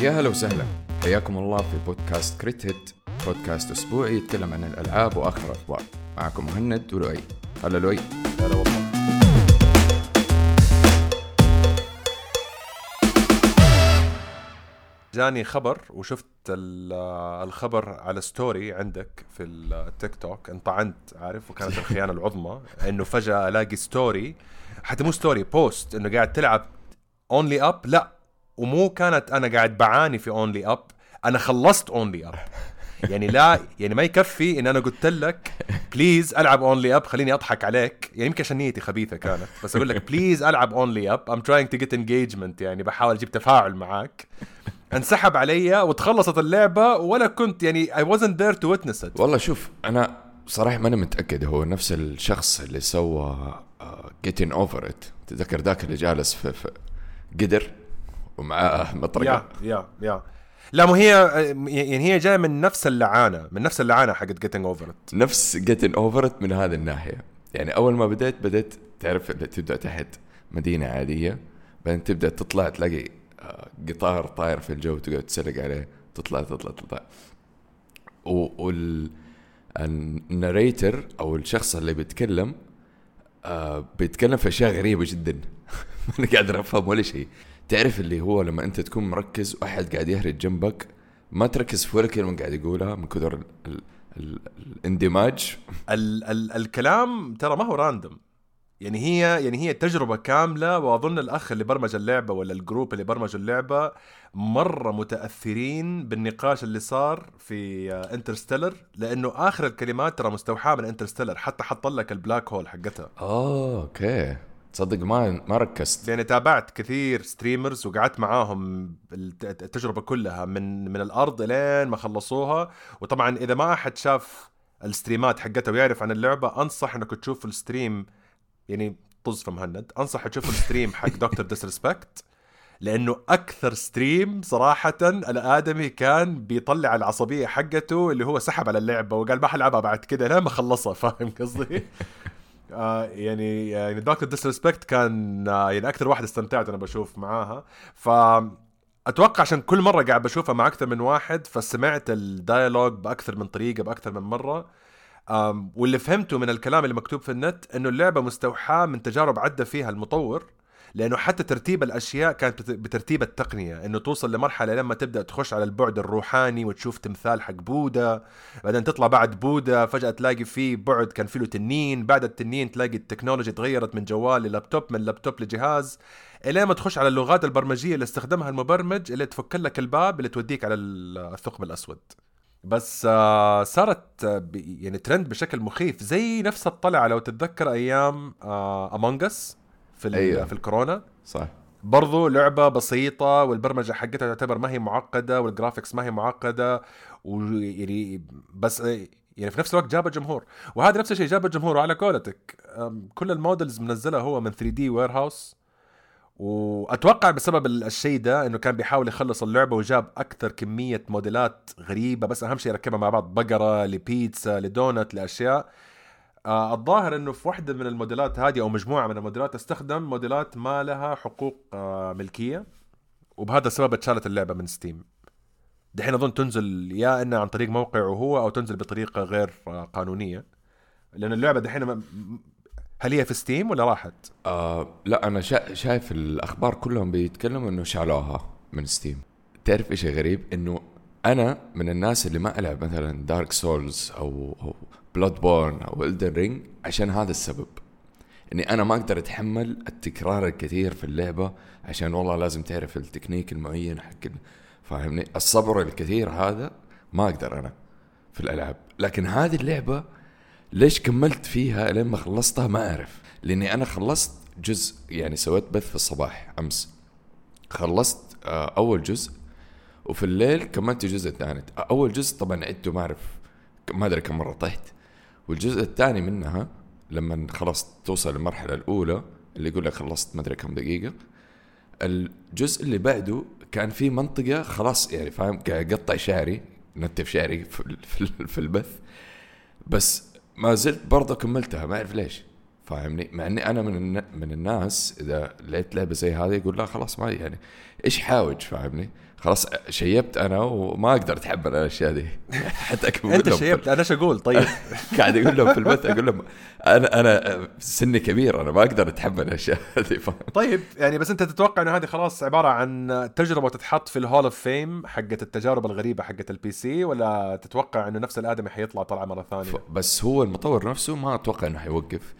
يا هلا وسهلا. حياكم الله في بودكاست كريت هيت بودكاست أسبوعي يتكلم عن الألعاب وآخر الأخبار. معكم مهند ولؤي. هلا لؤي. هلا والله. جاني خبر وشفت ال- الخبر على story عندك في التيك توك انطعنت عارف؟ وكانت الخيانة العظمى. إنه فجأة ألاقي story حتى مو story post إنه قاعد تلعب Only Up لا ومو كانت أنا قاعد بعاني في Only Up أنا خلصت Only Up يعني لا يعني ما يكفي إن أنا قلت لك please ألعب Only Up خليني أضحك عليك. يعني يمكن عشان نيتي خبيثة كانت بس أقول لك please ألعب Only Up I'm trying to get engagement يعني بحاول أجيب تفاعل معاك. انسحب علي وتخلصت اللعبة ولا كنت يعني I wasn't there to witness it. والله شوف أنا صراحة ماني متأكد. هو نفس الشخص اللي سوى Getting Over It تذكر ذاك اللي جالس في, في قدر؟ ومعاه مطرقة. yeah yeah yeah. لا مو هي يعني هي جاية من نفس اللعانة من نفس اللعانة حقت Getting Over نفس جيتين اوفر من هذه الناحية. يعني أول ما بديت بديت تعرف اللي تبدأ تحت مدينة عادية بعدين تبدأ تطلع تلاقي آه، قطار طاير في الجو تقعد تسلق عليه تطلع تطلع تطلع. وال ال narrator أو الشخص اللي بيتكلم آه بيتكلم في أشياء غريبة جدا. ما قادر افهم ولا شيء. تعرف اللي هو لما انت تكون مركز واحد قاعد يهرج جنبك ما تركز في ولا كلمة قاعد يقولها من كثر ال- ال- ال- الاندماج. ال ال الكلام ترى ما هو random يعني هي يعني هي تجربة كاملة وأظن الأخ اللي برمج اللعبة ولا ال group اللي برمجوا اللعبة مرة متأثرين بالنقاش اللي صار في Interstellar لأنه آخر الكلمات ترى مستوحاة من Interstellar حتى حط لك ال black hole حقتها. آه أوكي. تصدق ما ما ركزت يعني تابعت كثير streamers وقعدت معاهم الت- التجربة كلها من من الأرض لين ما خلصوها وطبعا إذا ما أحد شاف ال streamات حقتها ويعرف عن اللعبة أنصح إنك تشوف ال stream يعني طز في مهند أنصح تشوف ال stream حق دكتور ديسريسبكت لأنه أكثر stream صراحة الآدمي كان بيطلع العصبية حقته اللي هو سحب على اللعبة وقال ما حلعبها بعد كده لين ما خلصها فاهم قصدي؟ آه يعني يعني دكتور ديسريسبكت كان آه يعني أكثر واحد استمتعت أنا بشوف معاها. ف أتوقع عشان كل مرة قاعد بشوفها مع أكثر من واحد فسمعت ال dialogue بأكثر من طريقة بأكثر من مرة. واللي فهمته من الكلام اللي مكتوب في النت إنه اللعبة مستوحاة من تجارب عدى فيها المطور. لأنه حتى ترتيب الأشياء كانت بت- بترتيب التقنية إنه توصل لمرحلة لما تبدأ تخش على البعد الروحاني وتشوف تمثال حق بوذا بعدين تطلع بعد بوذا فجأة تلاقي فيه بعد كان فيه له تنين بعد التنين تلاقي ال technology تغيرت من جوال للابتوب من لابتوب لجهاز إلين ما تخش على اللغات البرمجية اللي استخدمها المبرمج اللي تفك لك الباب اللي توديك على ال- الثقب الأسود. بس آه صارت آه، يعني ترند بشكل مخيف زي نفس الطلعة لو تتذكر أيام آه Among Us في أيوة. في الكورونا. صح. برضو لعبة بسيطة والبرمجة حقتها تعتبر ما هي معقدة وال graphics ما هي معقدة ويعني بس يعني في نفس الوقت جاب الجمهور وهذا نفس الشيء جاب الجمهور وعلى قولتك. كل ال models منزلها هو من 3D Warehouse وأتوقع بسبب ال- الشيء ده إنه كان بيحاول يخلص اللعبة وجاب أكثر كمية موديلات غريبة بس أهم شيء ركبها مع بعض. بقرة لبيتزا لدونت لأشياء. آه الظاهر إنه في واحدة من الموديلات هذه أو مجموعة من الموديلات استخدم موديلات ما لها حقوق آه ملكية وبهذا السبب اتشالت اللعبة من Steam دحين أظن تنزل يا إنها عن طريق موقعه هو أو تنزل بطريقة غير آه قانونية. لأن اللعبة دحين هل هي في Steam ولا راحت؟ آه لا أنا شا شايف الأخبار كلهم بيتكلموا إنه شالوها من Steam تعرف إيش غريب؟ إنه أنا من الناس اللي ما ألعب مثلا Dark Souls أو أو Bloodborne أو Elden Ring عشان هذا السبب. إني أنا ما أقدر أتحمل التكرار الكثير في اللعبة عشان والله لازم تعرف التكنيك المعين حق فاهمني؟ الصبر الكثير هذا ما أقدر أنا في الألعاب. لكن هذه اللعبة ليش كملت فيها لين ما خلصتها ما أعرف. لأني أنا خلصت جزء يعني سويت بث في الصباح أمس. خلصت آه، أول جزء وفي الليل كملت الجزء الثاني أول جزء طبعا عدته ما أعرف ما أدري كم مرة طحت. والجزء الثاني منها لما خلاص توصل للمرحلة الأولى اللي يقول لك خلصت ما أدري كم دقيقة. الجزء اللي بعده كان في منطقة خلاص يعني فاهم اقطع شعري نتف شعري في, البث. بس ما زلت برضه كملتها ما أعرف ليش. فاهمني؟ مع إني أنا من. من الناس إذا لقيت لعبة زي هذه يقول لا خلاص ما يعني إيش حاوج؟ فاهمني؟ خلاص شيبت أنا وما أقدر أتحمل الأشياء دي. حتى أقول أنت شيبت أنا إيش أقول؟ طيب. قاعد أقول لهم في البث أقول لهم أنا أنا سني كبير أنا ما أقدر أتحمل الأشياء دي طيب يعني بس أنت تتوقع إنه هذه خلاص عبارة عن تجربة تتحط في ال hall of fame حقت التجارب الغريبة حقت ال PC ولا تتوقع إنه نفس الآدمي حيطلع طلعة مرة ثانية؟ بس هو المطور نفسه ما أتوقع إنه حيوقف.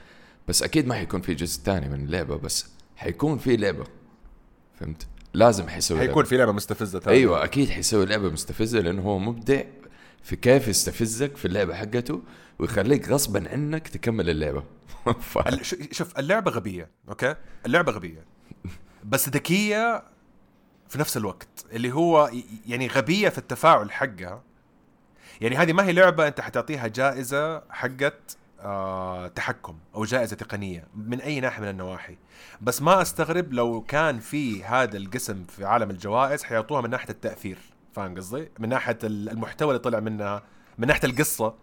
بس أكيد ما حيكون في جزء ثاني من اللعبة بس حيكون في لعبة. فهمت؟ لازم حيسوي حيكون في لعبة مستفزة ثانية أيوه أكيد حيسوي لعبة مستفزة لأنه هو مبدع في كيف يستفزك في اللعبة حقته ويخليك غصبا عنك تكمل اللعبة. ف... شوف اللعبة غبية أوكي؟ اللعبة غبية. بس ذكية في نفس الوقت اللي هو يعني غبية في التفاعل حقها. يعني هذه ما هي لعبة أنت حتعطيها جائزة حقت تحكم أو جائزة تقنية من أي ناحية من النواحي. بس ما أستغرب لو كان في هذا القسم في عالم الجوائز حيعطوها من ناحية التأثير. فاهم قصدي؟ من ناحية المحتوى اللي طلع منها من ناحية القصة.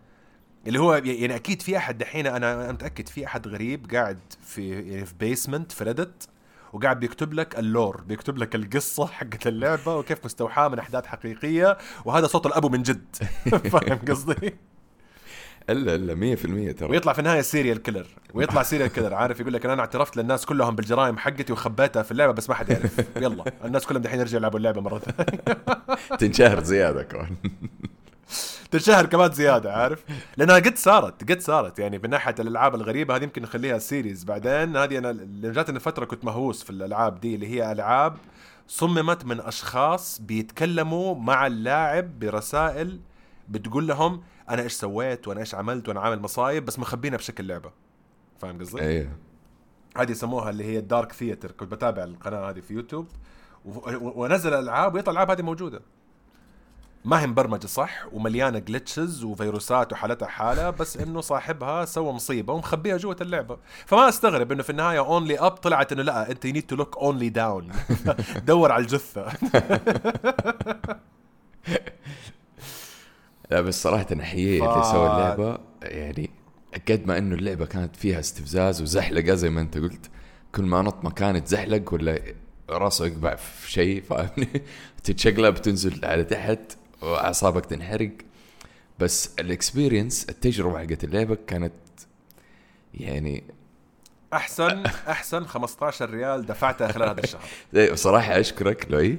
اللي هو يعني أكيد في أحد دحين أنا متأكد في أحد غريب قاعد في يعني في basement في Reddit وقاعد بيكتب لك ال lore بيكتب لك القصة حقت اللعبة وكيف مستوحاة من أحداث حقيقية وهذا صوت الابو من جد. فاهم قصدي؟ إلا إلا 100% ترى. ويطلع في النهاية serial killer ويطلع serial killer عارف يقول لك أنا اعترفت للناس كلهم بالجرائم حقتي وخبيتها في اللعبة بس ما حد يعرف. يلا الناس كلهم دحين يرجعوا يلعبوا اللعبة مرة ثانية. تنشهر زيادة كمان. تنشهر كمان زيادة عارف؟ لأنها قد صارت قد صارت. يعني من ناحية الألعاب الغريبة هذه يمكن نخليها series بعدين هذه أنا جاتني فترة كنت مهووس في الألعاب دي اللي هي ألعاب صممت من أشخاص بيتكلموا مع اللاعب برسائل بتقول لهم أنا إيش سويت وأنا إيش عملت وأنا عامل مصايب بس مخبينها بشكل لعبة. فاهم قصدي؟ أيوه هذه يسموها اللي هي ال dark theater. كنت بتابع القناة هذه في يوتيوب ونزل الألعاب ويطلع الألعاب هذه موجودة. ما هي مبرمجة صح؟ ومليانة glitches وفيروسات وحالتها حالة بس إنه صاحبها سوى مصيبة ومخبيها جوة اللعبة. فما أستغرب إنه في النهاية Only Up طلعت إنه لا أنت need to look only down دور على الجثة. لا بس صراحة أحييه ف... اللي سوى اللعبة. يعني قد ما إنه اللعبة كانت فيها استفزاز وزحلقة زي ما أنت قلت. كل ما نط مكان يتزحلق ولا راسه يقبع في شيء فاهمني؟ تتشقلب تنزل على تحت وأعصابك تنحرق. بس ال experience التجربة حقت اللعبة كانت يعني أحسن أحسن 15 ريال دفعتها خلال هذا الشهر. بصراحة أشكرك لؤي.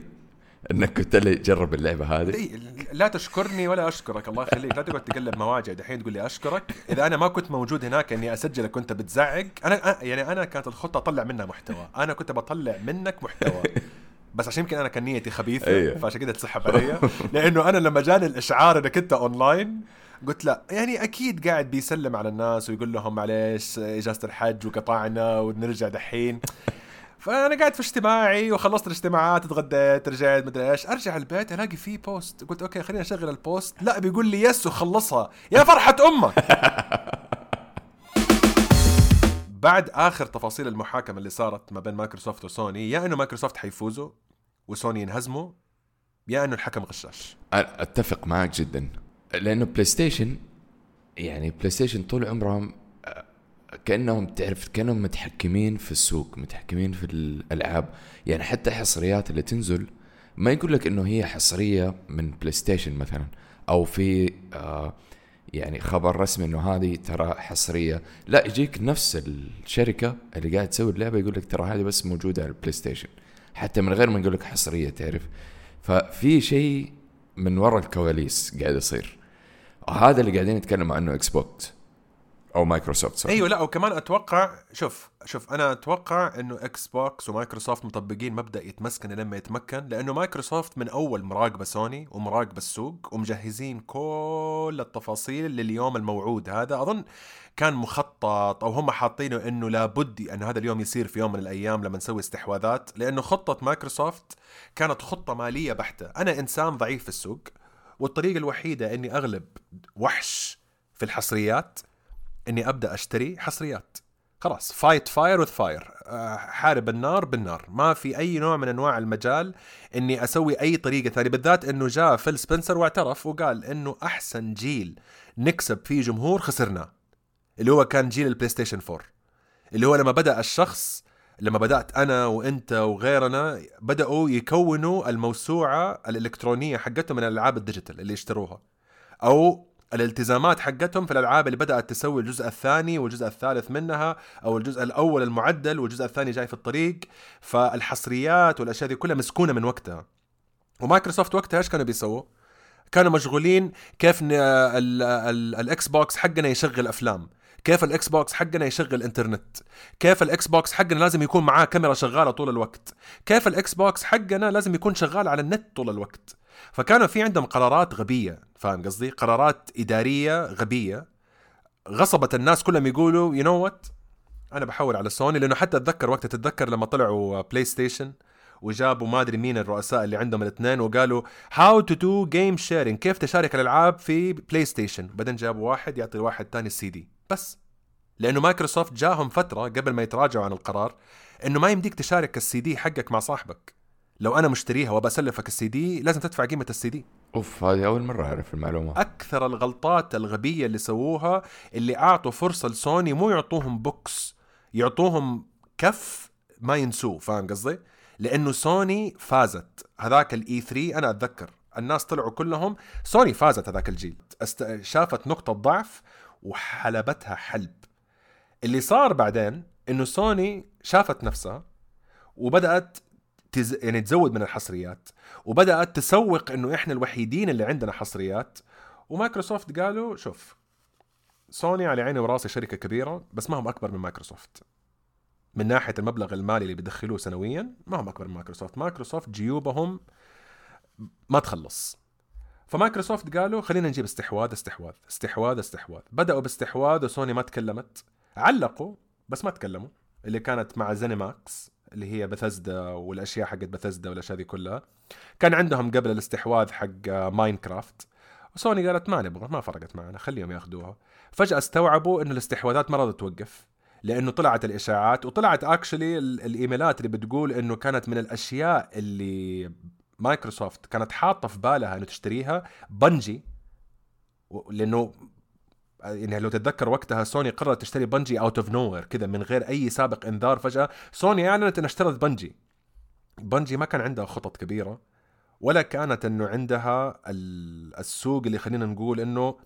إنك قلت لي جرب اللعبة هذه. لا تشكرني ولا أشكرك الله يخليك. لا تقعد تقلب مواجع دحين تقول لي أشكرك. إذا أنا ما كنت موجود هناك إني أسجلك كنت بتزعق أنا يعني أنا كانت الخطة أطلع منها محتوى. أنا كنت بطلع منك محتوى. بس عشان يمكن أنا كان نيتي خبيثة أيه. فعشان كده تسحب علي. لأنه أنا لما جاني الإشعار إنك أنت اونلاين قلت لا يعني أكيد قاعد بيسلم على الناس ويقول لهم معليش إجازة الحج وقطعنا ونرجع دحين. فأنا قاعد في اجتماعي وخلصت الاجتماعات اتغديت رجعت مدري إيش أرجع البيت ألاقي فيه post قلت أوكي خليني أشغل ال post لا بيقول لي yes وخلصها. يا فرحة أمك! بعد آخر تفاصيل المحاكمة اللي صارت ما بين مايكروسوفت وسوني يا إنه مايكروسوفت حيفوزوا وسوني ينهزموا يا إنه الحكم غشاش. أتفق معك جدا. لأنه بلاي ستيشن يعني بلاي ستيشن طول عمرهم كأنهم تعرف كأنهم متحكمين في السوق متحكمين في الألعاب. يعني حتى الحصريات اللي تنزل ما يقول لك إنه هي حصرية من بلاي ستيشن مثلا أو في آه يعني خبر رسمي إنه هذه ترى حصرية. لا يجيك نفس الشركة اللي قاعد تسوي اللعبة يقول لك ترى هذه بس موجودة على البلاي ستيشن حتى من غير ما يقول لك حصرية تعرف. ففي شيء من وراء الكواليس قاعد يصير. هذا اللي قاعدين نتكلم عنه إكس بوكس أو مايكروسوفت صح. أيوه لا وكمان أتوقع شوف شوف أنا أتوقع إنه إكس بوكس ومايكروسوفت مطبقين مبدأ يتمسكن لما يتمكن لأنه مايكروسوفت من أول مراقبة سوني ومراقبة السوق ومجهزين كل التفاصيل لليوم الموعود هذا أظن كان مخطط أو هم حاطينه إنه لابد ان هذا اليوم يصير في يوم من الأيام لما نسوي استحواذات لأنه خطة مايكروسوفت كانت خطة مالية بحتة أنا إنسان ضعيف في السوق والطريقة الوحيدة إني أغلب وحش في الحصريات إني أبدأ أشتري حصريات. خلاص fight fire with fire حارب النار بالنار. ما في أي نوع من أنواع المجال إني أسوي أي طريقة ثانية. بالذات إنه جاء فيل سبنسر واعترف وقال إنه أحسن جيل نكسب فيه جمهور خسرناه. اللي هو كان جيل البلاي ستيشن 4 اللي هو لما بدأ الشخص لما بدأت أنا وأنت وغيرنا بدأوا يكونوا الموسوعة الإلكترونية حقتهم من الألعاب ال digital اللي يشتروها. أو الالتزامات حقتهم في الألعاب اللي بدأت تسوي الجزء الثاني والجزء الثالث منها أو الجزء الأول المعدل والجزء الثاني جاي في الطريق فالحصريات والأشياء دي كلها مسكوها من وقتها. ومايكروسوفت وقتها إيش كانوا بيسووا؟ كانوا مشغولين كيف الإكس بوكس حقنا يشغل أفلام كيف الإكس بوكس حقنا يشغل إنترنت كيف الإكس بوكس حقنا لازم يكون معاه كاميرا شغالة طول الوقت كيف الإكس بوكس حقنا لازم يكون شغال على النت طول الوقت. فكانوا في عندهم قرارات غبية. فاهم قصدي؟ قرارات إدارية غبية. غصبت الناس كلهم يقولوا you know what أنا بحول على سوني. لأنه حتى أتذكر وقت تتذكر لما طلعوا بلاي ستيشن وجابوا ما أدري مين الرؤساء اللي عندهم الاثنين وقالوا how to do game sharing كيف تشارك الألعاب في بلاي ستيشن بعدين جابوا واحد يعطي واحد ثاني السي دي. بس. لأنه مايكروسوفت جاهم فترة قبل ما يتراجعوا عن القرار إنه ما يمديك تشارك السي دي حقك مع صاحبك. لو أنا مشتريها وبسلفك السي دي لازم تدفع قيمة السي دي. أوف هذه أول مرة أعرف المعلومة. أكثر الغلطات الغبية اللي سووها اللي أعطوا فرصة لسوني مو يعطوهم box يعطوهم كف ما ينسوه فاهم قصدي؟ لأنه سوني فازت. هذاك ال E3 أنا أتذكر. الناس طلعوا كلهم سوني فازت هذاك الجيل. است... شافت نقطة ضعف وحلبتها حلب. اللي صار بعدين إنه سوني شافت نفسها وبدأت تز... يعني تزود من الحصريات وبدأت تسوق إنه إحنا الوحيدين اللي عندنا حصريات. ومايكروسوفت قالوا شوف سوني على عيني وراسي شركة كبيرة بس ما هم أكبر من مايكروسوفت. من ناحية المبلغ المالي اللي بيدخلوه سنويا ما هم أكبر من مايكروسوفت. مايكروسوفت جيوبهم ما تخلص. فمايكروسوفت قالوا خلينا نجيب استحواذ استحواذ استحواذ استحواذ. بدأوا باستحواذ وسوني ما تكلمت. علقوا بس ما تكلموا اللي كانت مع زينيماكس اللي هي بثزدا والأشياء حقت بثزدا والأشياء دي كلها. كان عندهم قبل الاستحواذ حق ماينكرافت وسوني قالت ما نبغى ما فرقت معنا خليهم ياخذوها. فجأة استوعبوا انه الاستحواذات ما راضت توقف لأنه طلعت الإشاعات وطلعت actually الإيميلات اللي بتقول إنه كانت من الأشياء اللي مايكروسوفت كانت حاطة في بالها إنه تشتريها بنجي لأنه يعني لو تتذكر وقتها سوني قررت تشتري بنجي out of nowhere كذا من غير أي سابق إنذار فجأة. سوني أعلنت أنها اشترت بنجي. بنجي ما كان عندها خطط كبيرة ولا كانت إنه عندها السوق اللي خلينا نقول إنه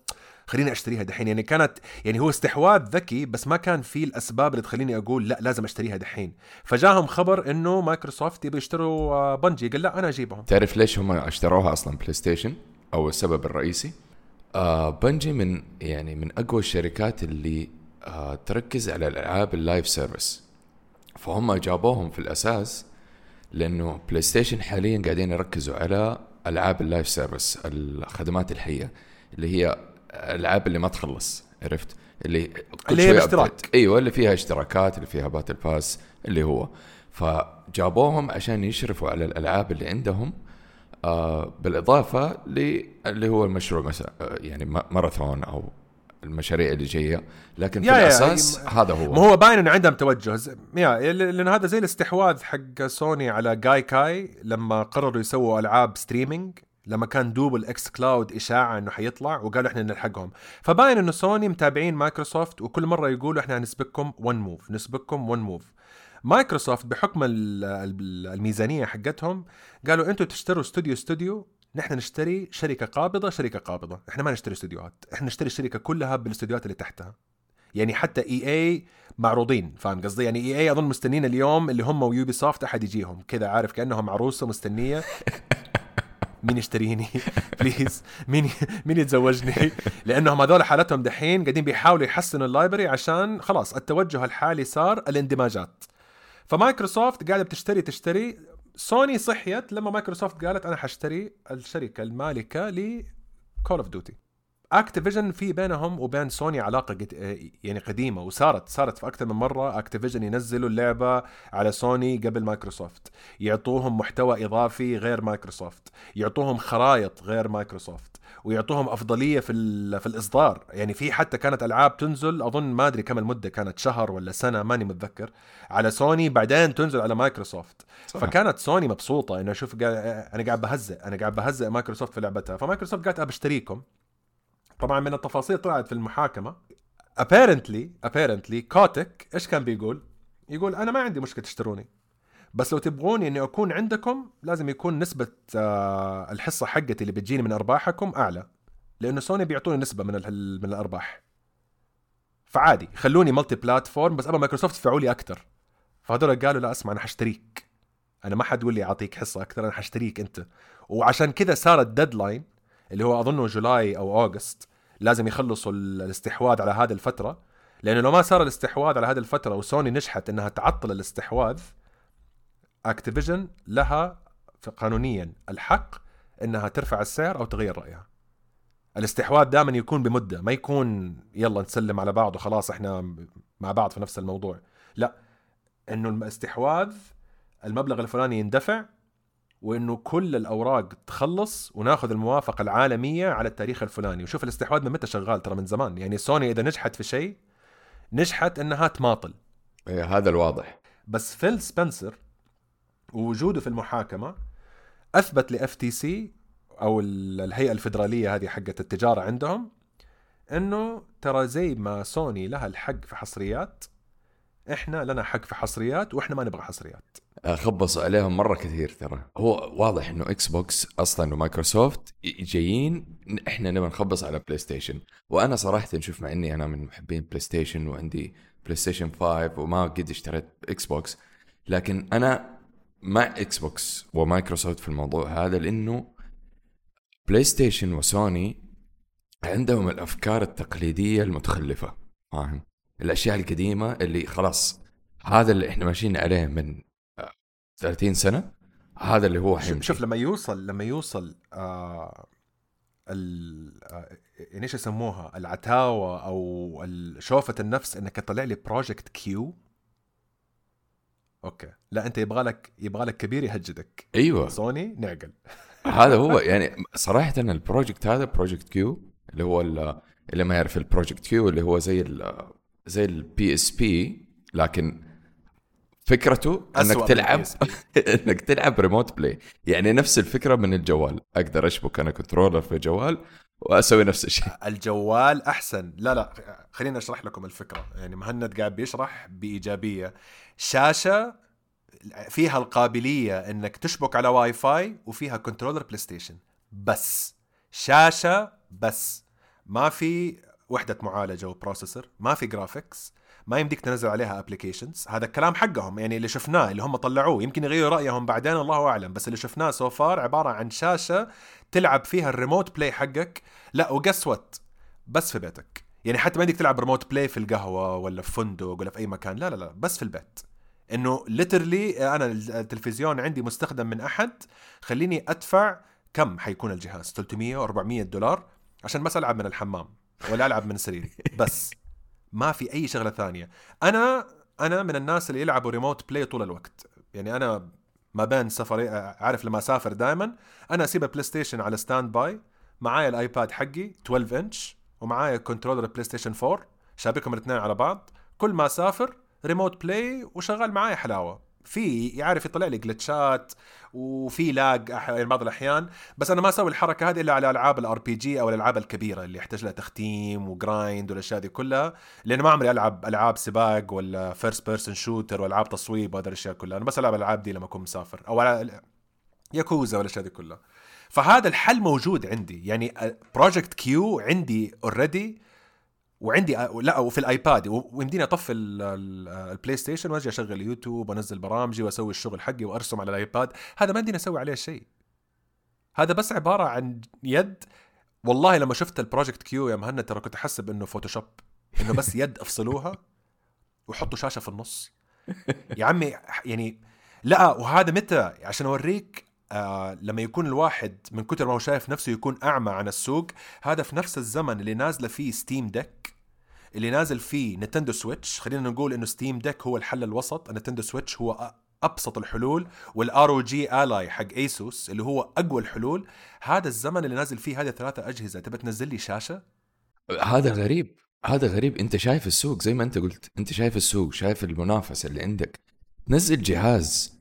خليني أشتريها دحين. يعني كانت يعني هو استحواذ ذكي بس ما كان في الأسباب اللي تخليني أقول لا لازم أشتريها دحين. فجاهم خبر إنه مايكروسوفت يبي يشتروا بنجي. قال لا أنا أجيبهم. تعرف ليش هم اشتروها أصلا؟ بلاي ستيشن أو السبب الرئيسي؟ آه بنجي من يعني من أقوى الشركات اللي آه تركز على الألعاب ال live service فهم جابوهم في الأساس لأنه بلاي ستيشن حاليا قاعدين يركزوا على ألعاب ال live service الخدمات الحية اللي هي الألعاب اللي ما تخلص عرفت؟ اللي كل اللي هي باشتراك. أيوه اللي فيها اشتراكات اللي فيها battle pass اللي هو. فجابوهم عشان يشرفوا على الألعاب اللي عندهم آه بالإضافة اللي هو المشروع مثلا يعني ماراثون أو المشاريع اللي جاية. لكن في الأساس yeah هذا هو. ما هو باين انه عندهم توجه. yeah لأن هذا زي الاستحواذ حق سوني على Gaikai لما قرروا يسووا ألعاب streaming لما كان دوب ال xCloud إشاعة إنه حيطلع وقالوا إحنا نلحقهم. فباين إنه سوني متابعين مايكروسوفت وكل مرة يقولوا إحنا هنسبقكم 1 move نسبقكم 1 move مايكروسوفت بحكم الميزانية حقتهم قالوا أنتم تشتروا استوديو استوديو نحن نشتري شركة قابضة شركة قابضة. إحنا ما نشتري استديوهات إحنا نشتري الشركة كلها بالاستديوهات اللي تحتها. يعني حتى EA معروضين فاهم قصدي؟ يعني EA أظن مستنين اليوم اللي هم ويوبي سوفت أحد يجيهم. كذا عارف كأنهم عروسة مستنية. مين يشتريني؟ please مين مين يتزوجني؟ لأنهم هذول حالتهم دحين قاعدين بيحاولوا يحسنوا ال library عشان خلاص التوجه الحالي صار الاندماجات. فمايكروسوفت قاعدة بتشتري تشتري. سوني صحيت لما مايكروسوفت قالت أنا حاشتري الشركة المالكة لكول اوف ديوتي اكتيفيجن في بينهم وبين سوني علاقة يعني قديمة وصارت صارت في أكثر من مرة اكتيفيجن ينزلوا اللعبة على سوني قبل مايكروسوفت. يعطوهم محتوى إضافي غير مايكروسوفت. يعطوهم خرائط غير مايكروسوفت. ويعطوهم أفضلية في في الإصدار. يعني في حتى كانت ألعاب تنزل أظن ما أدري كم المدة كانت شهر ولا سنة ماني متذكر على سوني بعدين تنزل على مايكروسوفت. صح. فكانت سوني مبسوطة إنه شوف أنا قاعد بهزئ أنا قاعد بهزئ مايكروسوفت في لعبتها. فمايكروسوفت قالت ابشتريكم طبعا من التفاصيل طلعت في المحاكمة. apparently apparently كوتك إيش كان بيقول؟ يقول أنا ما عندي مشكلة تشتروني. بس لو تبغوني إني أكون عندكم لازم يكون نسبة آه، الحصة حقتي اللي بتجيني من أرباحكم أعلى. لأنه سوني بيعطوني نسبة من من الأرباح. فعادي خلوني multi-platform بس أبغى مايكروسوفت يدفعوا لي أكثر فهذول قالوا لا اسمع أنا حشتريك. أنا ما حد يقول لي أعطيك حصة أكثر أنا حشتريك أنت. وعشان كذا صار ال deadline اللي هو اظنه July أو August. لازم يخلصوا ال- الاستحواذ على هذه الفترة لأنه لو ما صار الاستحواذ على هذه الفترة وسوني نجحت إنها تعطل الاستحواذ اكتيفيجن لها قانونيا الحق إنها ترفع السعر أو تغير رأيها. الاستحواذ دائما يكون بمدة ما يكون يلا نسلم على بعض وخلاص إحنا مع بعض في نفس الموضوع. لا إنه الاستحواذ المبلغ الفلاني يندفع وإنه كل الأوراق تخلص وناخذ الموافقة العالمية على التاريخ الفلاني. وشوف الاستحواذ من متى شغال ترى من زمان. يعني سوني إذا نجحت في شيء نجحت إنها تماطل. إيه، هذا الواضح. بس فيل سبنسر ووجوده في المحاكمة أثبت ل FTC أو ال- الهيئة الفدراليه هذه حقت التجارة عندهم إنه ترى زي ما سوني لها الحق في حصريات إحنا لنا حق في حصريات وإحنا ما نبغى حصريات. خبص عليهم مرة كثير ترى. هو واضح إنه إكس بوكس أصلا ومايكروسوفت جايين إحنا نبغى نخبص على بلاي ستيشن وأنا صراحة شوف مع إني أنا من محبين بلاي ستيشن وعندي بلاي ستيشن 5 وما قد اشتريت إكس بوكس لكن أنا مع إكس بوكس ومايكروسوفت في الموضوع هذا لأنه بلاي ستيشن وسوني عندهم الأفكار التقليدية المتخلفة. فاهم؟ الأشياء القديمة اللي خلاص هذا اللي إحنا ماشيين عليه من آه، 30 سنة هذا اللي هو شوف, حيمشي. شوف لما يوصل لما يوصل آه ال آه، يعني إيش يسموها؟ العتاوة أو شوفة النفس إنك تطلع لي بروجكت كيو okay. لا أنت يبغى لك يبغى لك كبير يهجدك. أيوه. سوني نعقل. هذا هو يعني صراحة ال project هذا بروجكت كيو اللي هو ال- اللي ما يعرف البروجكت كيو اللي هو زي زي ال PSP لكن فكرته إنك تلعب. إنك تلعب remote play يعني نفس الفكرة من الجوال. أقدر أشبك أنا controller في جوال وأسوي نفس الشيء. الجوال أحسن. لا لا خليني أشرح لكم الفكرة. يعني مهند قاعد بيشرح بإيجابية. شاشة فيها القابلية إنك تشبك على واي فاي وفيها controller بلاي ستيشن بس. شاشة بس. ما في وحدة معالجة و processor ما في graphics ما يمديك تنزل عليها applications هذا الكلام حقهم يعني اللي شفناه اللي هم طلعوه. يمكن يغيروا رأيهم بعدين الله أعلم. بس اللي شفناه so far عبارة عن شاشة تلعب فيها ال remote play حقك. لا وقسوت بس في بيتك. يعني حتى ما يمديك تلعب remote play في القهوة ولا في فندق ولا في أي مكان. لا لا لا بس في البيت. إنه literally أنا التلفزيون عندي مستخدم من أحد. خليني أدفع كم حيكون الجهاز؟ 300 400 دولار عشان بس ألعب من الحمام. ولا ألعب من سريري. بس ما في أي شغلة ثانية. أنا أنا من الناس اللي يلعبوا remote play طول الوقت. يعني أنا ما بين سفري عارف لما أسافر دائما أنا أسيب البلاي ستيشن على standby معايا الآيباد حقي 12 انش ومعايا controller بلاي ستيشن 4 شابكهم الاثنين على بعض. كل ما أسافر remote play وشغال معايا حلاوة. في يعرف يطلع لي glitchات وفي lag يعني بعض الأحيان. بس أنا ما أسوي الحركة هذه إلا على ألعاب ال RPG أو الألعاب الكبيرة اللي يحتاج لها تختيم و grind والأشياء دي كلها لأن ما عمري ألعب ألعاب سباق ولا first person shooter وألعاب تصويب وهذه الأشياء كلها. أنا بس ألعب الالعاب دي لما أكون مسافر أو على ياكوزا والأشياء دي كلها. فهذا الحل موجود عندي. يعني بروجكت كيو عندي already وعندي لا وفي الآيباد. ويمديني اطفي ال- ال- البلاي ستيشن وأجي أشغل يوتيوب وأنزل برامجي وأسوي الشغل حقي وأرسم على الآيباد. هذا ما يمديني أسوي عليه شيء. هذا بس عبارة عن يد. والله لما شفت البروجكت كيو يا مهند ترى كنت أحسب إنه فوتوشوب إنه بس يد أفصلوها وحطوا شاشة في النص. يا عمي يعني لا وهذا متى؟ عشان أوريك آه لما يكون الواحد من كتر ما هو شايف نفسه يكون أعمى عن السوق هذا في نفس الزمن اللي نازلة فيه ستيم ديك اللي نازل فيه نينتندو سويتش خلينا نقول إنه ستيم ديك هو الحل الوسط. النينتندو سويتش هو أبسط الحلول وال ROG Ally حق ASUS اللي هو أقوى الحلول. هذا الزمن اللي نازل فيه هذه الثلاثة أجهزة. تبى تنزل لي شاشة؟ هذا غريب. هذا غريب. أنت شايف السوق زي ما أنت قلت. أنت شايف السوق شايف المنافسه اللي عندك. نزل جهاز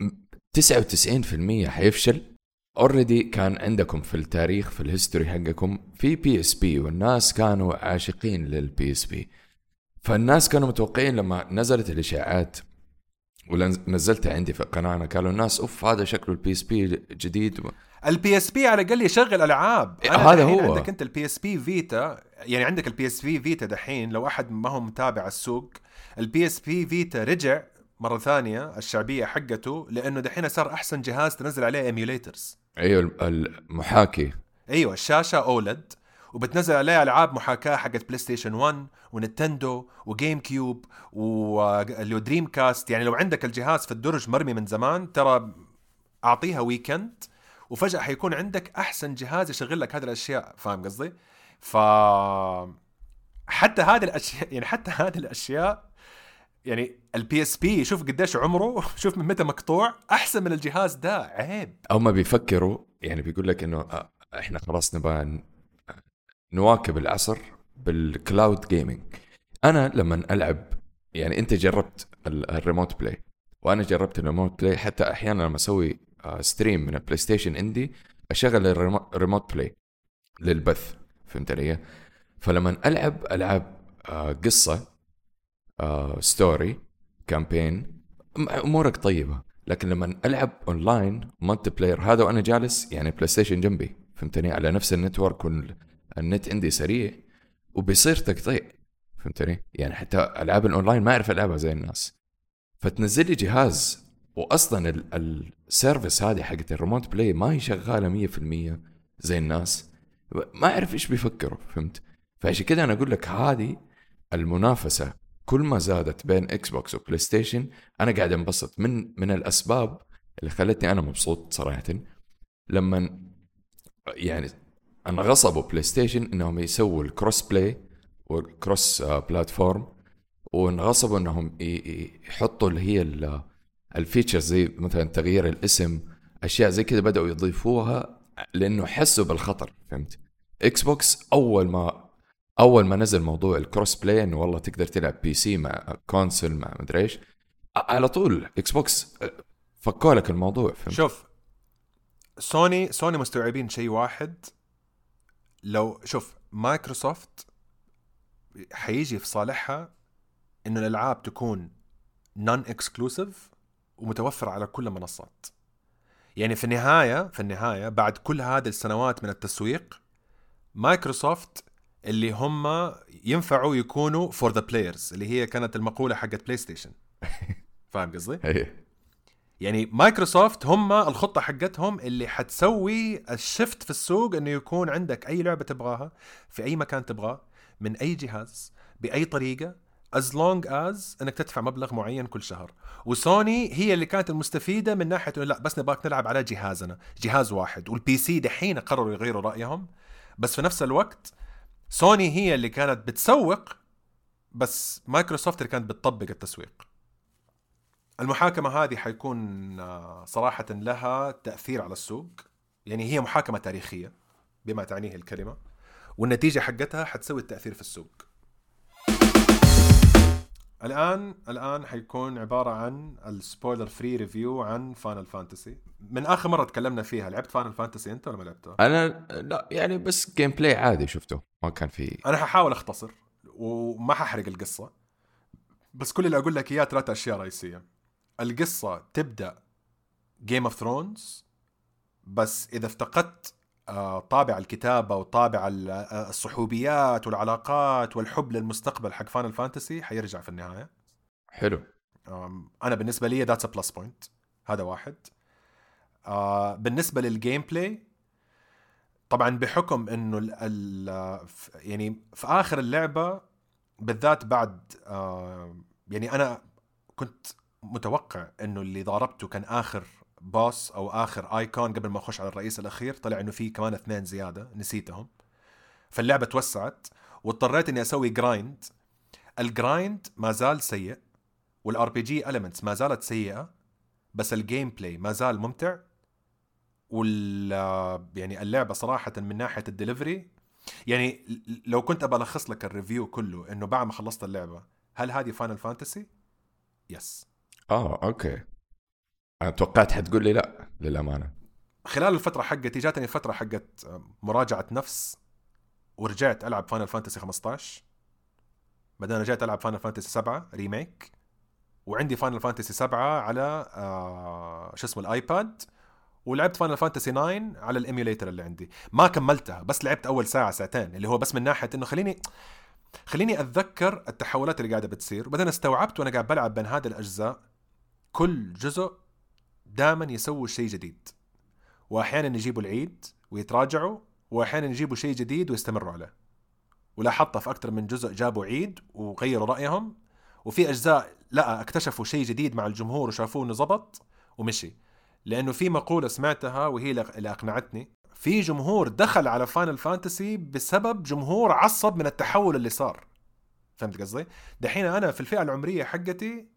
م- 99% حيفشل. already كان عندكم في التاريخ في ال history حقكم في PSP والناس كانوا عاشقين لل PSP فالناس كانوا متوقعين لما نزلت الإشاعات ونزلتها عندي في القناه قالوا الناس أوف هذا شكله ال PSP جديد. ال PSP على الأقل يشغل ألعاب. هذا هو. عندك أنت ال PSP Vita يعني عندك ال PSP Vita دحين لو أحد ما هو متابع السوق ال PSP Vita رجع مرة ثانية الشعبية حقته لأنه دحين صار أحسن جهاز تنزل عليه emulators أيوه المحاكي. أيوه الشاشة OLED وبتنزل عليها ألعاب محاكاة حقت بلاي ستيشن 1 ونتندو وجيم كيوب واللي دريم كاست يعني لو عندك الجهاز في الدرج مرمي من زمان ترى أعطيها weekend وفجأة حيكون عندك أحسن جهاز يشغل لك هذه الأشياء. فاهم قصدي؟ ف حتى هذه الاشياء يعني حتى هذه الأشياء يعني ال PSP شوف قديش عمره شوف من متى مقطوع أحسن من الجهاز ده عيب هم بيفكروا يعني بيقول لك إنه آه، إحنا خلاص نبغى نواكب العصر بال cloud gaming أنا لما ألعب يعني أنت جربت ال Remote Play وأنا جربت ال Remote Play حتى أحيانا لما أسوي stream من البلاي ستيشن عندي أشغل ال Remote Play للبث فهمت علي؟ فلما ألعب ألعاب آه، قصة story campaign أمورك طيبة لكن لما ألعب online multiplayer هذا وأنا جالس يعني بلاي ستيشن جنبي فهمتني؟ على نفس ال network والنت عندي سريع وبيصير تقطيع فهمتني؟ يعني حتى ألعاب الاونلاين ما أعرف ألعبها زي الناس. فتنزل لي جهاز واصلا ال service هذه حقت ال Remote Play ما هي شغالة 100% زي الناس. ما أعرف إيش بيفكروا فهمت؟ فعشان كذا أنا أقول لك هذه المنافسة كل ما زادت بين إكس بوكس وبلاي ستيشن أنا قاعد انبسط. من من الأسباب اللي خلتني أنا مبسوط صراحة لما يعني انغصبوا بلاي ستيشن إنهم يسووا ال cross-play و cross-platform وانغصبوا إنهم يحطوا اللي هي ال features زي مثلا تغيير الاسم أشياء زي كذا بدأوا يضيفوها لأنه حسوا بالخطر فهمت؟ إكس بوكس أول ما أول ما نزل موضوع ال cross-play إنه والله تقدر تلعب PC مع console مع مدري إيش على طول إكس بوكس فكوا لك الموضوع فهمت؟ شوف سوني سوني مستوعبين شيء واحد. لو شوف مايكروسوفت حيجي في صالحها إنه الألعاب تكون non-exclusive ومتوفرة على كل المنصات. يعني في النهاية في النهاية بعد كل هذه السنوات من التسويق مايكروسوفت اللي هم ينفعوا يكونوا for the players اللي هي كانت المقولة حقت بلاي ستيشن فاهم قصدي؟ إيه. يعني مايكروسوفت هم الخطة حقتهم اللي حتسوي ال shift في السوق إنه يكون عندك أي لعبة تبغاها في أي مكان تبغاه من أي جهاز بأي طريقة as long as إنك تدفع مبلغ معين كل شهر وسوني هي اللي كانت المستفيدة من ناحية إنه لا بس نبغاك نلعب على جهازنا جهاز واحد وال PC دحين قرروا يغيروا رأيهم بس في نفس الوقت سوني هي اللي كانت بتسوق بس مايكروسوفت اللي كانت بتطبق التسويق. المحاكمة هذه حيكون آه، صراحة لها تأثير على السوق. يعني هي محاكمة تاريخية بما تعنيه الكلمة والنتيجة حقتها حتسوي التأثير في السوق. الآن الآن حيكون عبارة عن ال spoiler-free review عن فاينل فانتسي من آخر مرة تكلمنا فيها لعبت فاينل فانتسي أنت ولا ما لعبته؟ أنا لا يعني بس gameplay عادي شفته ما كان في. أنا ححاول أختصر وما ححرق القصة بس كل اللي أقول لك إياه ثلاث أشياء رئيسية. القصة تبدأ Game of Thrones بس إذا افتقدت طابع الكتابة وطابع آه، الصحوبيات والعلاقات والحب للمستقبل حق فانل فانتسي حيرجع في النهاية. حلو. أنا بالنسبة لي that's plus point هذا واحد. آه، بالنسبة لل gameplay طبعا بحكم إنه ال ال يعني في آخر اللعبة بالذات بعد يعني أنا كنت متوقع إنه اللي ضاربته كان آخر boss أو آخر Eikon قبل ما اخش على الرئيس الأخير طلع إنه في كمان اثنين زيادة نسيتهم. فاللعبة توسعت واضطريت إني أسوي grind ال grind ما زال سيء وال RPG elements ما زالت سيئة بس ال gameplay ما زال ممتع. وال يعني اللعبة صراحة من ناحية الدليفري يعني لو كنت أبى ألخص لك ال review كله إنه بعد ما خلصت اللعبة هل هذه فاينل فانتسي؟ yes آه okay. أنا توقعت حتقول لي لا للأمانة. خلال الفترة حقتي جاتني فترة حقت مراجعة نفس ورجعت ألعب فاينل فانتسي 15 بعدين رجعت ألعب فاينل فانتسي 7 Remake وعندي فاينل فانتسي 7 على آه شو اسمه الآيباد. ولعبت فاينل فانتسي 9 على الايميوليتر اللي عندي. ما كملتها بس لعبت أول ساعة ساعتين اللي هو بس من ناحية إنه خليني خليني أتذكر التحولات اللي قاعدة بتصير. وبعدين استوعبت وأنا قاعد بلعب بين هذه الأجزاء كل جزء دائما يسووا شيء جديد. واحيانا يجيبوا العيد ويتراجعوا واحيانا يجيبوا شيء جديد ويستمروا عليه. ولاحظتها في أكثر من جزء جابوا عيد وغيروا رأيهم وفي أجزاء لا اكتشفوا شيء جديد مع الجمهور وشافوه إنه زبط ومشي. لأنه في مقولة سمعتها وهي اللي أقنعتني. في جمهور دخل على فاينل فانتسي بسبب جمهور عصب من التحول اللي صار. فهمت قصدي؟ دحين أنا في الفئة العمرية حقتي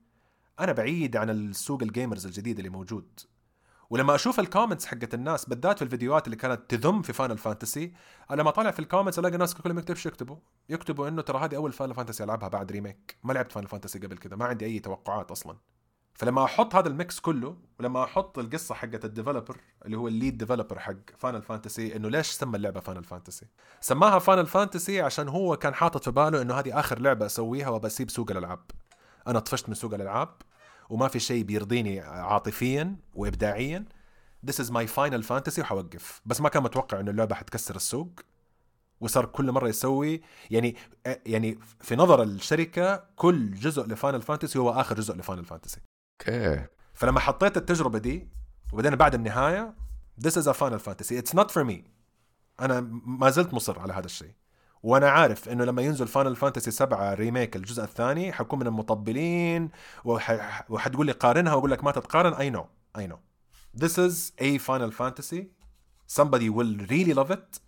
أنا بعيد عن السوق ال gamers الجديد اللي موجود. ولما أشوف ال comments حقت الناس بالذات في الفيديوهات اللي كانت تذم في فاينل فانتسي أنا لما طالع في ال comments ألاقي الناس كلهم يكتبوا يكتبوا. يكتبوا إنه ترى هذه أول فاينل فانتسي ألعبها بعد remake ما لعبت فاينل فانتسي قبل كذا ما عندي أي توقعات أصلا. فلما أحط هذا ال mix كله ولما أحط القصة حقت ال developer اللي هو ال lead developer حق فاينل فانتسي إنه ليش سمى اللعبة فاينل فانتسي سماها فاينل فانتسي عشان هو كان حاطط في باله إنه هذه آخر لعبة أسويها وبسيب سوق الألعاب. أنا طفشت من سوق الألعاب وما في شيء بيرضيني عاطفيا وابداعيا. This is my final fantasy وحوقف. بس ما كان متوقع إنه اللعبة حتكسر السوق. وصار كل مرة يسوي يعني يعني في نظر الشركة كل جزء لفاينل فانتسي هو آخر جزء لفاينل فانتسي. okay. فلما حطيت التجربة دي وبعدين بعد النهاية this is a final fantasy. It's not for me. أنا ما زلت مصر على هذا الشيء. وأنا عارف إنه لما ينزل فاينل فانتسي 7 remake الجزء الثاني حكون من المطبلين وح... وحتقول لي قارنها وأقول لك ما تتقارن. اي نو اي نو This is a Final Fantasy. Somebody will really love it.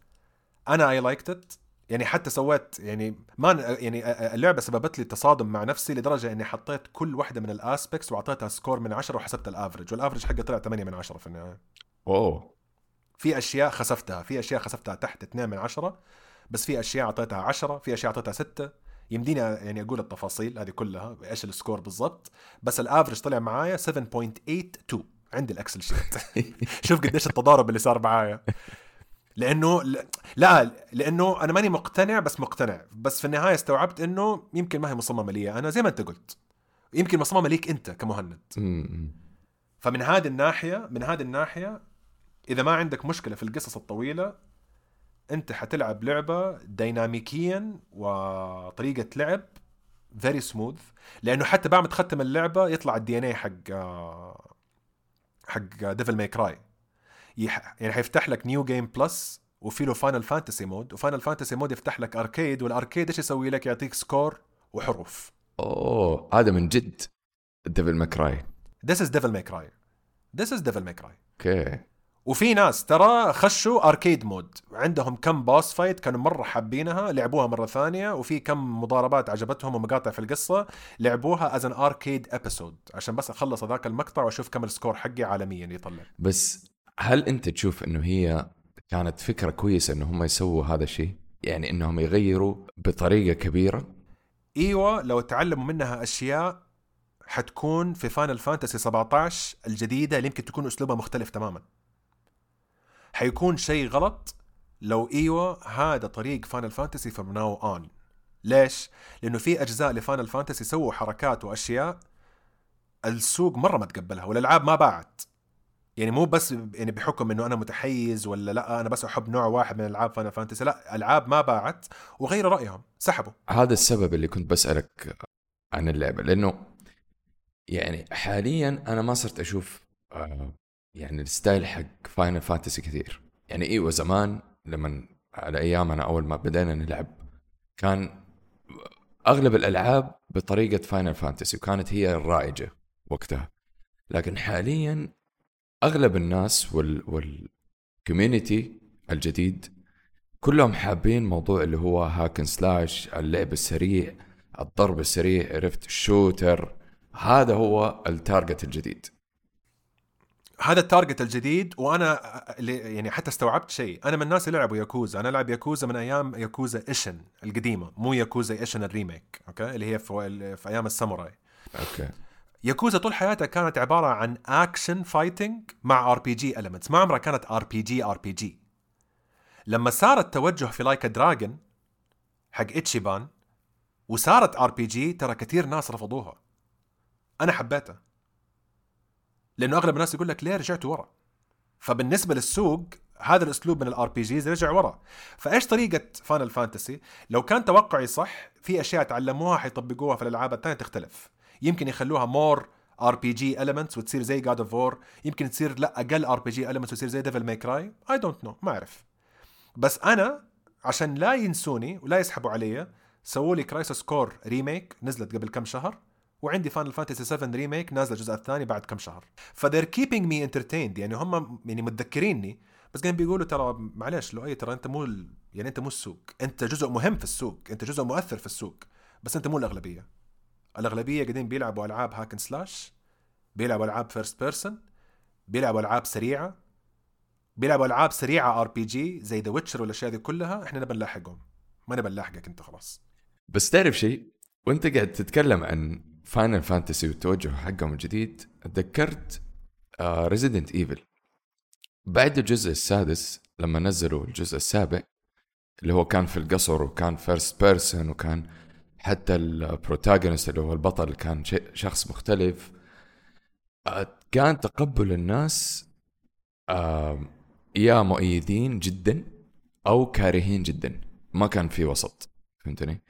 أنا I liked it. يعني حتى سويت يعني ما يعني اللعبة سببت لي تصادم مع نفسي لدرجة إني حطيت كل واحدة من ال aspects وأعطيتها score من 10 وحسبت ال average وال average حقي طلع 8 من 10 في النهاية. اوه في أشياء خسفتها في أشياء خسفتها تحت 2 من 10 بس في أشياء أعطيتها 10 في أشياء أعطيتها 6 يمديني يعني أقول التفاصيل هذه كلها إيش ال score بالضبط. بس ال average طلع معايا 7.82 عندي ال Excel sheet. شوف قديش التضارب اللي صار معايا. لأنه لا لأنه أنا ماني مقتنع بس مقتنع. بس في النهاية استوعبت إنه يمكن ما هي مصممة لي. أنا زي ما أنت قلت يمكن مصممة ليك أنت كمهند. فمن هذه الناحية من هذه الناحية إذا ما عندك مشكلة في القصص الطويلة أنت حتلعب لعبة ديناميكيا وطريقة لعب very smooth لأنه حتى بعد ما تختم اللعبة يطلع ال DNA حق آه، حق ديفل ماي كراي يعني حيفتح لك new game plus وفي له فاينل فانتسي mode وفاينل فانتسي mode يفتح لك arcade وال arcade إيش يسوي لك؟ يعطيك score وحروف. أوه هذا من جد ديفل ماي كراي This is Devil May Cry. This is Devil May Cry. okay. وفي ناس ترى خشوا arcade mode عندهم كم boss fight كانوا مرة حابينها لعبوها مرة ثانية وفي كم مضاربات عجبتهم ومقاطع في القصة لعبوها as an arcade episode عشان بس أخلص ذاك المقطع وأشوف كم ال score حقي عالميا يطلع. بس هل أنت تشوف إنه هي كانت فكرة كويسة إنه هم يسووا هذا الشيء؟ يعني إنهم يغيروا بطريقة كبيرة؟ إيوه لو تعلموا منها أشياء حتكون في فاينل فانتسي 17 الجديدة اللي يمكن تكون أسلوبها مختلف تماما. حيكون شيء غلط لو إيوه هذا طريق فاينل فانتسي from now on ليش؟ لأنه في أجزاء لفاينل فانتسي سووا حركات وأشياء السوق مرة ما تقبلها والألعاب ما باعت. يعني مو بس يعني بحكم إنه أنا متحيز ولا لأ أنا بس أحب نوع واحد من ألعاب فاينل فانتسي لأ ألعاب ما باعت وغيروا رأيهم سحبوا. هذا السبب اللي كنت بسألك عن اللعبة لأنه يعني حاليا أنا ما صرت أشوف آه، يعني ال style حق فاينل فانتسي كثير. يعني إيوه زمان لما على ايامنا أول ما بدينا نلعب كان أغلب الألعاب بطريقة فاينل فانتسي وكانت هي الرائجة وقتها. لكن حاليا أغلب الناس وال وال community الجديد كلهم حابين موضوع اللي هو hack and slash اللعب السريع الضرب السريع عرفت ال shooter هذا هو ال target الجديد. هذا ال target الجديد وأنا يعني حتى استوعبت شيء. أنا من الناس اللي لعبوا ياكوزا. أنا ألعب ياكوزا من أيام ياكوزا ايشن القديمة مو ياكوزا ايشن ال remake okay؟ اللي هي في, في أيام الساموراي. okay. ياكوزا طول حياتها كانت عبارة عن action fighting مع RPG elements ما عمرها كانت ار بي جي ار بي جي لما صار التوجه في لايك دراجون حق إتشيبان وصارت RPG ترى كثير ناس رفضوها. أنا حبيتها. لأنه أغلب الناس يقول لك ليه رجعتوا ورا؟ فبالنسبة للسوق هذا الأسلوب من ال RPGs رجع ورا. فإيش طريقة فاينل فانتسي لو كان توقعي صح في أشياء تعلموها حيطبقوها في الألعاب الثانية تختلف. يمكن يخلوها more RPG elements وتصير زي جاد أوف وور يمكن تصير لا أقل RPG elements وتصير زي ديفل ماي كراي I don't know ما أعرف. بس أنا عشان لا ينسوني ولا يسحبوا علي سووا لي كرايسس كور remake نزلت قبل كم شهر. وعندي فاينل فانتسي 7 remake نازل الجزء الثاني بعد كم شهر. ف they're keeping me entertained يعني هم يعني متذكريني بس كانوا بيقولوا ترى معلش لو أي ترى أنت مو. يعني أنت مو السوق. أنت جزء مهم في السوق. أنت جزء مؤثر في السوق. بس أنت مو الأغلبية. الأغلبية قاعدين بيلعبوا ألعاب hack and slash بيلعبوا ألعاب first person بيلعبوا ألعاب سريعة بيلعبوا ألعاب سريعة RPG زي ذا ويتشر والأشياء دي كلها. إحنا نبى نلاحقهم. ما نبى نلاحقك أنت خلاص. بس تعرف شيء؟ وأنت قاعد تتكلم عن Final Fantasy والتوجه حقهم الجديد تذكرت Resident Evil بعد الجزء السادس لما نزلوا الجزء السابع اللي هو كان في القصر وكان first person وكان حتى ال protagonist اللي هو البطل كان شخص مختلف. آه، كان تقبل الناس يا مؤيدين جدا أو كارهين جدا. ما كان في وسط فهمتني؟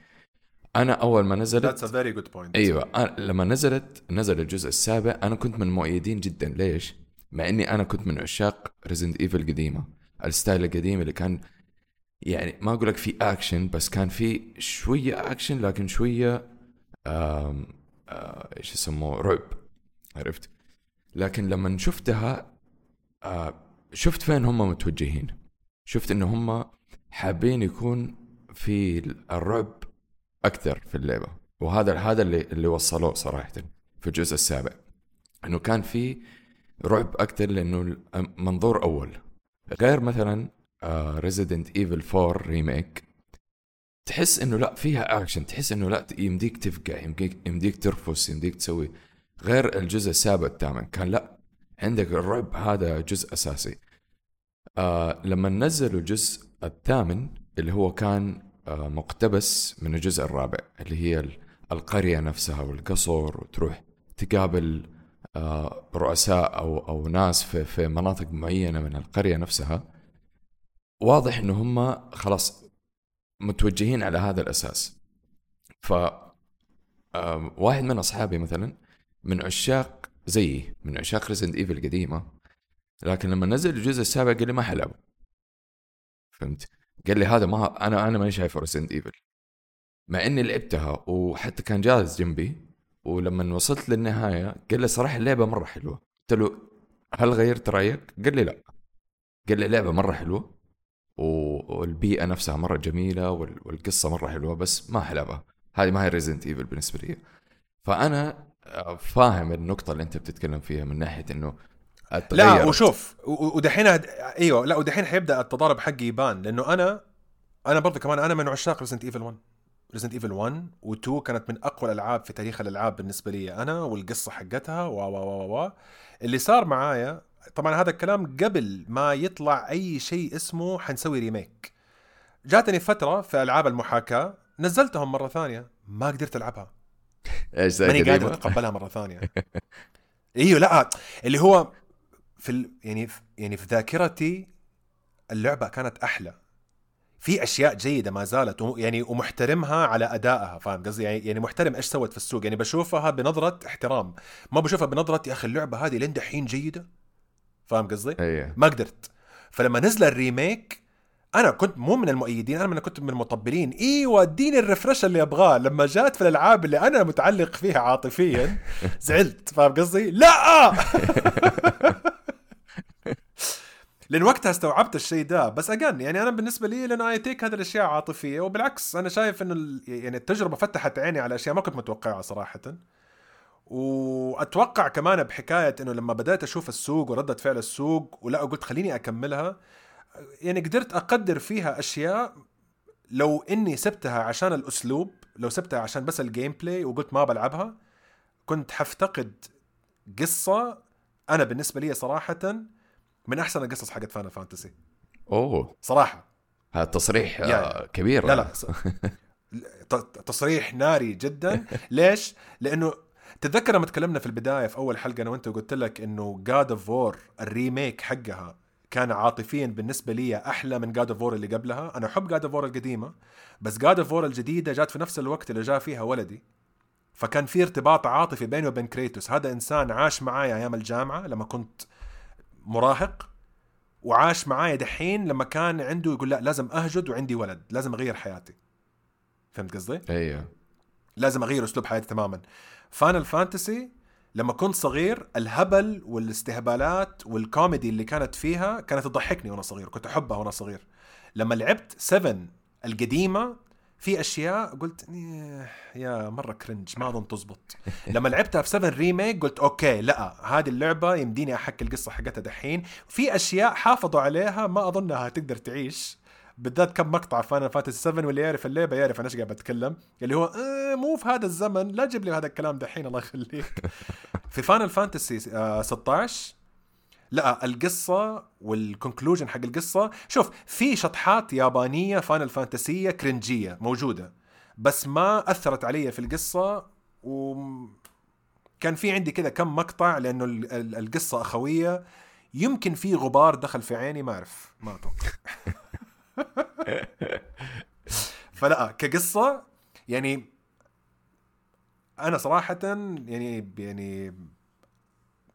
أنا أول ما نزلت That's a very good point. أيوه أنا لما نزلت نزل الجزء السابع أنا كنت من مؤيدين جدا ليش؟ مع إني أنا كنت من عشاق Resident Evil القديمه ال style القديم اللي كان يعني ما أقول لك في اكشن بس كان في شوية اكشن لكن شوية آم آه إيش يسموه رعب عرفت؟ لكن لما شفتها آه شفت فين هم متوجهين شفت انه هم حابين يكون في الرعب أكثر في اللعبة. وهذا هذا اللي اللي وصلوه صراحة في الجزء السابع. إنه كان في رعب أكثر لأنه منظور أول. غير مثلا Resident Evil 4 Remake تحس إنه لا فيها اكشن تحس إنه لا يمديك تفقع يمديك يمديك ترفس يمديك تسوي. غير الجزء السابع الثامن كان لا عندك الرعب هذا جزء أساسي. آه لما نزلوا الجزء الثامن اللي هو كان مقتبس من الجزء الرابع اللي هي القرية نفسها والقصر وتروح تقابل آه رؤساء أو أو ناس في في مناطق معينة من القرية نفسها. واضح انه هم خلاص متوجهين على هذا الأساس. ف آه واحد من أصحابي مثلا من عشاق زيي من عشاق Resident Evil القديمة لكن لما نزل الجزء السابع قال لي ما حلعبه فهمت؟ قال لي هذا ما أنا أنا ماني شايفه Resident Evil مع إني لعبتها وحتى كان جالس جنبي ولما وصلت للنهاية قال لي صراحة اللعبة مرة حلوة. قلت له هل غيرت رأيك؟ قال لي لا. قال لي لعبه مرة حلوة والبيئة نفسها مرة جميلة والقصة مرة حلوة بس ما حلعبها هذه ما هي Resident Evil بالنسبة لي. فأنا فاهم النقطة اللي أنت بتتكلم فيها من ناحية إنه لا وشوف ودحين أيوه لا ودحين حيبدأ التضارب حقي يبان لأنه أنا أنا برضه كمان أنا من عشاق Resident Evil 1 Resident Evil 1 و2 كانت من أقوى الألعاب في تاريخ الألعاب بالنسبة لي أنا والقصة حقتها و و و و اللي صار معايا طبعا هذا الكلام قبل ما يطلع أي شيء اسمه حنسوي ريميك جاتني فترة في ألعاب المحاكاة نزلتهم مرة ثانية ما قدرت ألعبها. إيش ماني قادر أتقبلها مرة ثانية. إيوه لا اللي هو في ال... يعني في... يعني في ذاكرتي اللعبة كانت أحلى. في أشياء جيدة ما زالت و... يعني ومحترمها على أدائها فاهم قصدي؟ يعني يعني محترم إيش سوت في السوق؟ يعني بشوفها بنظرة احترام. ما بشوفها بنظرة يا أخي اللعبة هذه لين دحين جيدة. فاهم قصدي؟ أيه. ما قدرت. فلما نزل ال remake أنا كنت مو من المؤيدين أنا من كنت من المطبلين. إيوه اديني ال refresh اللي أبغاه. لما جات في الألعاب اللي أنا متعلق فيها عاطفيا زعلت. فاهم قصدي؟ لا! لأن وقتها استوعبت الشيء ده. بس again يعني أنا بالنسبة لي لأن I take هذه الأشياء عاطفية وبالعكس أنا شايف إنه يعني التجربة فتحت عيني على أشياء ما كنت متوقعها صراحة. وأتوقع كمان بحكاية إنه لما بدأت أشوف السوق وردة فعل السوق ولا قلت خليني أكملها يعني قدرت أقدر فيها أشياء لو إني سبتها عشان الأسلوب لو سبتها عشان بس ال gameplay وقلت ما بلعبها كنت حفتقد قصة أنا بالنسبة لي صراحة من أحسن القصص حقت Final Fantasy أوه. صراحة. هذا تصريح يعني- آه، كبير. لا لا تصريح ناري جدا. ليش؟ لأنه تتذكر لما تكلمنا في البداية في أول حلقة أنا وأنت قلت لك إنه God of War ال remake حقها كان عاطفيا بالنسبة لي أحلى من God of War اللي قبلها. أنا أحب God of War القديمة بس God of War الجديدة جات في نفس الوقت اللي جاء فيها ولدي. فكان في ارتباط عاطفي بيني وبين كريتوس هذا إنسان عاش معايا أيام الجامعة لما كنت مراهق وعاش معايا دحين لما كان عنده يقول لا لازم أهجد وعندي ولد لازم أغير حياتي. فهمت قصدي؟ أيوه لازم أغير أسلوب حياتي تماما. Final Fantasy لما كنت صغير الهبل والاستهبالات والكوميدي اللي كانت فيها كانت تضحكني وأنا صغير كنت أحبها وأنا صغير. لما لعبت 7 القديمة في أشياء قلت "إيه، يا مرة cringe ما أظن تزبط. لما لعبتها في 7 Remake قلت okay لا هذه اللعبة يمديني احكي القصة حقتها دحين. في أشياء حافظوا عليها ما اظنها تقدر تعيش بالذات كم مقطع Final Fantasy 7 واللي يعرف اللعبة يعرف أنا إيش قاعد بتكلم اللي هو آه مو في هذا الزمن لا تجيب لي هذا الكلام دحين الله يخليك. في Final Fantasy آه 16 لا القصة وال conclusion حق القصة شوف في شطحات يابانية فاينل فانتسية كرنجية موجودة بس ما أثرت علي في القصة و كان في عندي كذا كم مقطع لأنه ال- ال- القصة أخوية يمكن في غبار دخل في عيني ما أعرف ما أتوقع. فلا كقصة يعني أنا صراحة يعني يعني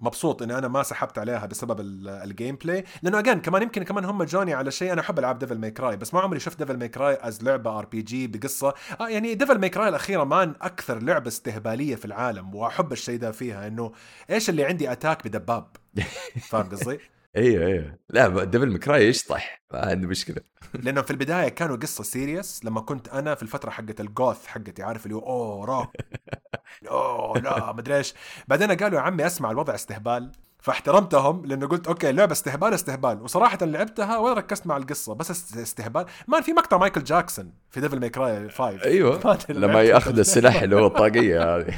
مبسوط إني أنا ما سحبت عليها بسبب ال- gameplay لأنه again كمان يمكن كمان هم جوني على شيء أنا أحب العاب Devil May Cry بس ما عمري شفت Devil May Cry as لعبة RPG بقصة. آه يعني Devil May Cry الأخيرة man أكثر لعبة استهبالية في العالم وأحب الشيء ده فيها إنه إيش اللي عندي attack بدباب؟ فاهم قصدي؟ أيوه أيوه لا Devil May Cry يشطح ما عندي مشكلة. لأنه في البداية كانوا قصة serious لما كنت أنا في الفترة حقت ال goth حقتي عارف اللي هو أوه روك أوه لا مدري إيش. بعدين قالوا يا عمي أسمع الوضع استهبال. فاحترمتهم لأنه قلت okay اللعبه استهبال استهبال. وصراحه لعبتها ولا ركزت مع القصة بس است- استهبال. ما في مقطع مايكل جاكسون في Devil May Cry 5 أيوه لما يأخذ السلاح اللي هو الطاقية هذه.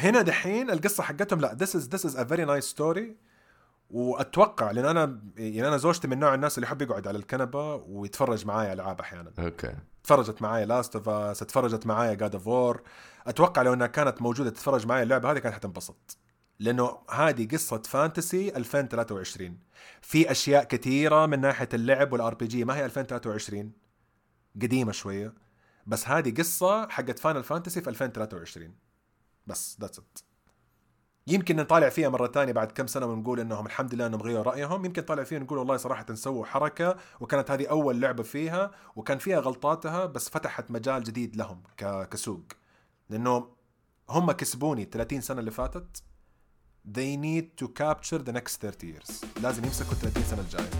هنا دحين القصة حقتهم لا this is this is a very nice story. وأتوقع لأن أنا يعني أنا زوجتي من نوع الناس اللي يحب يقعد على الكنبة ويتفرج معايا العاب أحيانا. أوكي. تفرجت معايا Last of Us تفرجت معايا God of War أتوقع لو إنها كانت موجودة تتفرج معايا اللعبة هذه كانت حتنبسط. لأنه هذه قصة Fantasy 2023 في أشياء كثيرة من ناحية اللعب وال RPG ما هي 2023 قديمة شوية. بس هذه قصة حقت Final Fantasy في 2023 بس that's it يمكن نطالع فيها مرة تانية بعد كم سنة ونقول إنهم الحمد لله إنهم غيروا رأيهم، يمكن طالع فيها نقول والله صراحة سووا حركة وكانت هذه أول لعبة فيها وكان فيها غلطاتها بس فتحت مجال جديد لهم كسوق. لأنه هم كسبوني 30 سنة اللي فاتت. They need to capture the next 30 years. لازم يمسكوا 30 سنة الجاية.